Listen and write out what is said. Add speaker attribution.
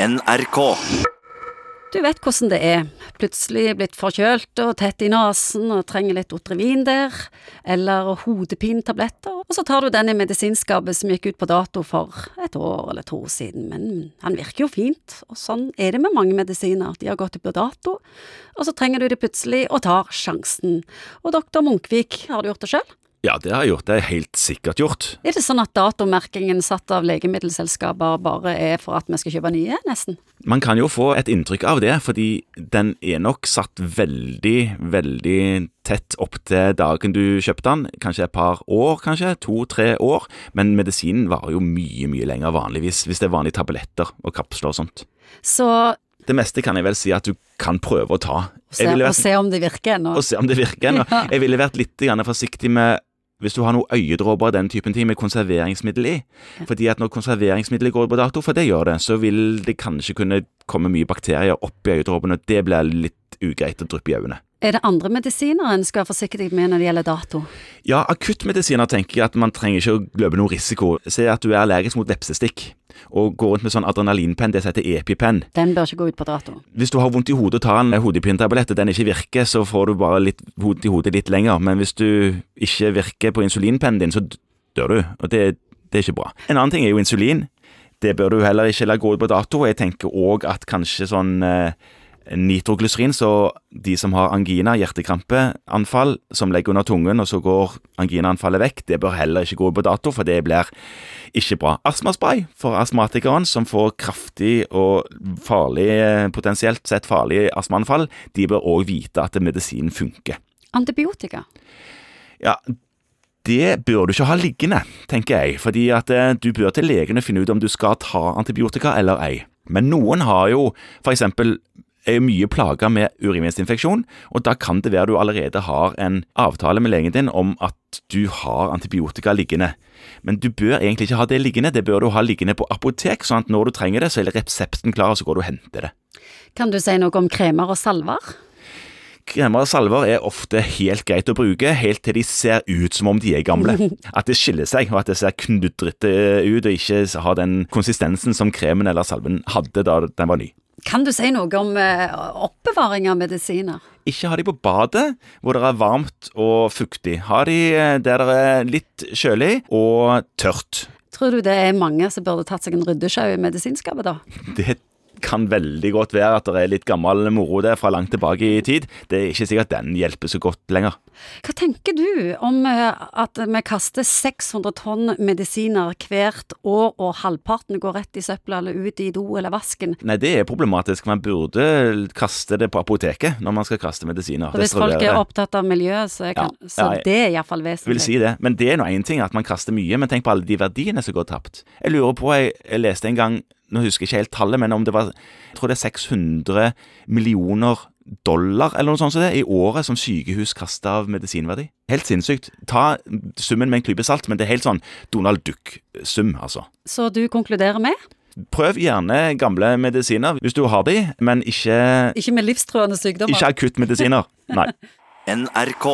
Speaker 1: NRK.
Speaker 2: Du vet hvordan det er. Plutselig blitt forkjølt og tett i nesen og trenger litt Otrevin der, eller hodepinetabletter, og så tar du den i medisinskapet som gikk ut på dato for et år eller to år siden, men han virker jo fint, og sånn er det med mange medisiner, de har gått ut på dato, og så trenger du det plutselig og tar sjansen. Og doktor Munkvik, har du gjort det sjøl?
Speaker 3: Ja, det har jeg gjort. Det er helt sikkert gjort.
Speaker 2: Er det sånn at datomerkingen satt av legemiddelselskaper bare er for at vi skal kjøpe nye, nesten?
Speaker 3: Man kan jo få et inntrykk av det, fordi den er nok satt veldig, veldig tett opp til dagen du kjøpte den. Kanskje et par år, kanskje. To-tre år. Men medisinen varer jo mye, mye lenger vanligvis, hvis det er vanlige tabletter og kapsler og sånt.
Speaker 2: Så
Speaker 3: Det meste kan jeg vel si at du kan prøve å ta.
Speaker 2: se,
Speaker 3: vært,
Speaker 2: og se om det virker ennå.
Speaker 3: og se om det virker ennå. Jeg ville vært litt forsiktig med hvis du har noen øyedråper og den typen ting med konserveringsmiddel i. Fordi at når konserveringsmiddelet går på dato, for det gjør det, så vil det kanskje kunne komme mye bakterier opp i øyedråpene, og det blir litt ugreit å dryppe i øynene.
Speaker 2: Er det andre medisiner en skal forsikre deg med når det gjelder dato?
Speaker 3: Ja, akuttmedisiner tenker jeg at man trenger ikke å løpe noen risiko. Se at du er allergisk mot vepsestikk, og går rundt med sånn adrenalinpenn, det heter EpiPenn.
Speaker 2: Den bør ikke gå ut på dato.
Speaker 3: Hvis du har vondt i hodet og tar en hodepinetablett og den ikke virker, så får du bare litt vondt i hodet litt lenger. Men hvis du ikke virker på insulinpennen din, så dør du. Og det, det er ikke bra. En annen ting er jo insulin. Det bør du heller ikke la gå ut på dato. Jeg tenker òg at kanskje sånn eh, nitroglyserin, så de som har angina, hjertekrampeanfall, som legger under tungen, og så går anginaanfallet vekk, det bør heller ikke gå på dato, for det blir ikke bra. Astmaspray for astmatikeren som får kraftig og farlig, potensielt sett farlig astmaanfall, de bør òg vite at medisinen funker.
Speaker 2: Antibiotika.
Speaker 3: Ja, det bør du ikke ha liggende, tenker jeg, fordi at eh, du bør til legen og finne ut om du skal ta antibiotika eller ei. Men noen har jo eksempel er jo mye plaga med urinveisinfeksjon, og da kan det være du allerede har en avtale med legen din om at du har antibiotika liggende. Men du bør egentlig ikke ha det liggende, det bør du ha liggende på apotek, sånn at når du trenger det, så er resepten klar, og så går du og henter det.
Speaker 2: Kan du si noe om kremer og salver?
Speaker 3: Kremer og salver er ofte helt greit å bruke, helt til de ser ut som om de er gamle. At det skiller seg, og at det ser knudrete ut, og ikke har den konsistensen som kremen eller salven hadde da den var ny.
Speaker 2: Kan du si noe om eh, oppbevaring av medisiner?
Speaker 3: Ikke ha de på badet, hvor det er varmt og fuktig. Ha de eh, der det er litt kjølig og tørt.
Speaker 2: Tror du det er mange som burde tatt seg en ryddesjau i medisinskapet, da?
Speaker 3: Det kan veldig godt være at det er litt gammel moro der fra langt tilbake i tid. Det er ikke sikkert den hjelper så godt lenger.
Speaker 2: Hva tenker du om eh, at vi kaster 600 tonn medisiner hvert år, og halvparten går rett i søpla eller ut i do eller vasken?
Speaker 3: Nei, det er problematisk. Man burde kaste det på apoteket når man skal kaste medisiner.
Speaker 2: Og hvis folk er opptatt av miljøet, så, kan,
Speaker 3: Ja,
Speaker 2: så
Speaker 3: ja,
Speaker 2: det er iallfall vesentlig.
Speaker 3: vil si det, men det er nå én ting at man kaster mye, men tenk på alle de verdiene som går tapt. Jeg lurer på, jeg, jeg leste en gang, nå husker jeg ikke helt tallet, men om det var jeg tror det er 600 millioner dollar eller noe sånt som det, i året som sykehus kaster av medisinverdi. Helt sinnssykt. Ta summen med en klype salt, men det er helt sånn Donald Duck-sum, altså.
Speaker 2: Så du konkluderer med?
Speaker 3: Prøv gjerne gamle medisiner hvis du har de, men ikke,
Speaker 2: Ikke med livstruende sykdommer?
Speaker 3: ikke akuttmedisiner. Nei.
Speaker 1: NRK.